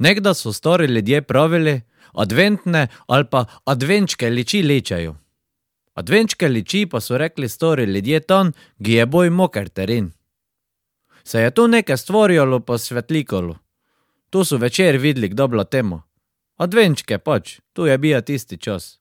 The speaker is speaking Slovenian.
Nekda so stari ljudje pravili, adventne ali pa advenčke liči ličejo. Advenčke liči pa so rekli stari ljudje tam, ki je boj moker teren. Se je tu nekaj stvarjalo pa svetlikalo. To so večer videli, kdo bila tema. Advenčke pač, to je bil tisti čas.